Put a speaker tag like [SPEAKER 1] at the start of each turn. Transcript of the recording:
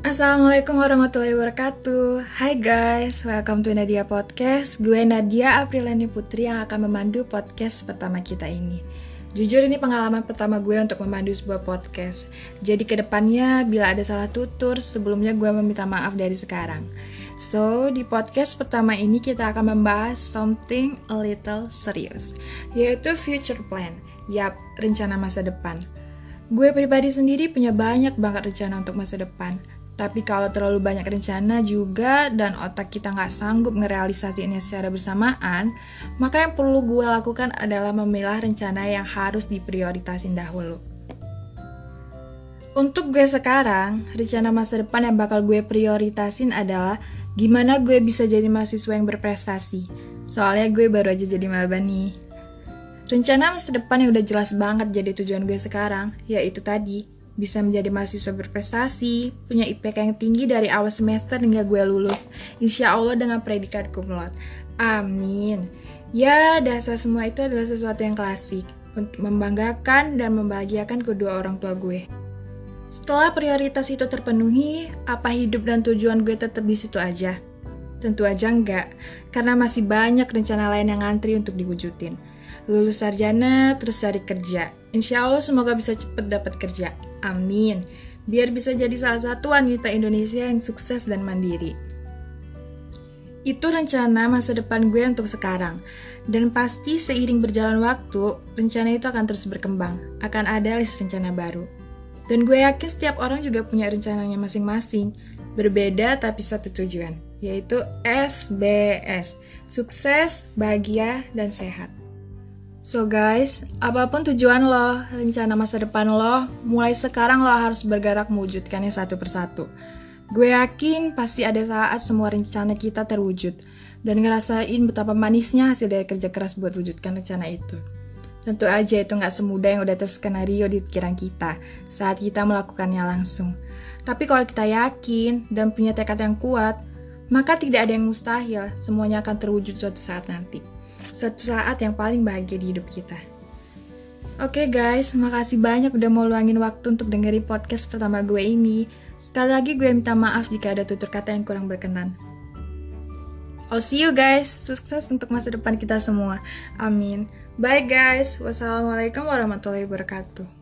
[SPEAKER 1] Assalamualaikum warahmatullahi wabarakatuh. Hai guys, welcome to Nadia Podcast. Gue Nadia Aprilani Putri yang akan memandu podcast pertama kita ini. Jujur ini pengalaman pertama gue untuk memandu sebuah podcast. Jadi ke depannya bila ada salah tutur sebelumnya gue meminta maaf dari sekarang. So, di podcast pertama ini kita akan membahas something a little serious Yaitu future plan. Yap, rencana masa depan. Gue pribadi sendiri punya banyak banget rencana untuk masa depan tapi kalau terlalu banyak rencana juga dan otak kita nggak sanggup ngerealisasinya secara bersamaan, maka yang perlu gue lakukan adalah memilah rencana yang harus diprioritasin dahulu. Untuk gue sekarang, rencana masa depan yang bakal gue prioritasin adalah gimana gue bisa jadi mahasiswa yang berprestasi. Soalnya gue baru aja jadi maba nih. Rencana masa depan yang udah jelas banget jadi tujuan gue sekarang, yaitu tadi, bisa menjadi mahasiswa berprestasi, punya IPK yang tinggi dari awal semester hingga gue lulus, insya Allah dengan predikat cum. Amin. Ya, dasar semua itu adalah sesuatu yang klasik untuk membanggakan dan membahagiakan kedua orang tua gue. Setelah prioritas itu terpenuhi, apa hidup dan tujuan gue tetap di situ aja? Tentu aja enggak, karena masih banyak rencana lain yang ngantri untuk diwujudin. Lulus sarjana, terus cari kerja. Insya Allah semoga bisa cepet dapat kerja. Amin. Biar bisa jadi salah satu wanita Indonesia yang sukses dan mandiri. Itu rencana masa depan gue untuk sekarang. Dan pasti seiring berjalan waktu, rencana itu akan terus berkembang. Akan ada list rencana baru. Dan gue yakin setiap orang juga punya rencananya masing-masing. Berbeda tapi satu tujuan, yaitu SBS. Sukses, bahagia, dan sehat. So guys, apa pun tujuan lo, rencana masa depan lo, mulai sekarang lo harus bergerak mewujudkannya satu persatu. Gue yakin pasti ada saat semua rencana kita terwujud, dan ngerasain betapa manisnya hasil dari kerja keras buat wujudkan rencana itu. Tentu aja itu nggak semudah yang udah terskenario di pikiran kita saat kita melakukannya langsung. Tapi kalau kita yakin dan punya tekad yang kuat, maka tidak ada yang mustahil, semuanya akan terwujud suatu saat nanti suatu saat yang paling bahagia di hidup kita. Oke okay guys, makasih banyak udah mau luangin waktu untuk dengerin podcast pertama gue ini. Sekali lagi gue minta maaf jika ada tutur kata yang kurang berkenan. I'll see you guys. Sukses untuk masa depan kita semua. Amin. Bye guys. Wassalamualaikum warahmatullahi wabarakatuh.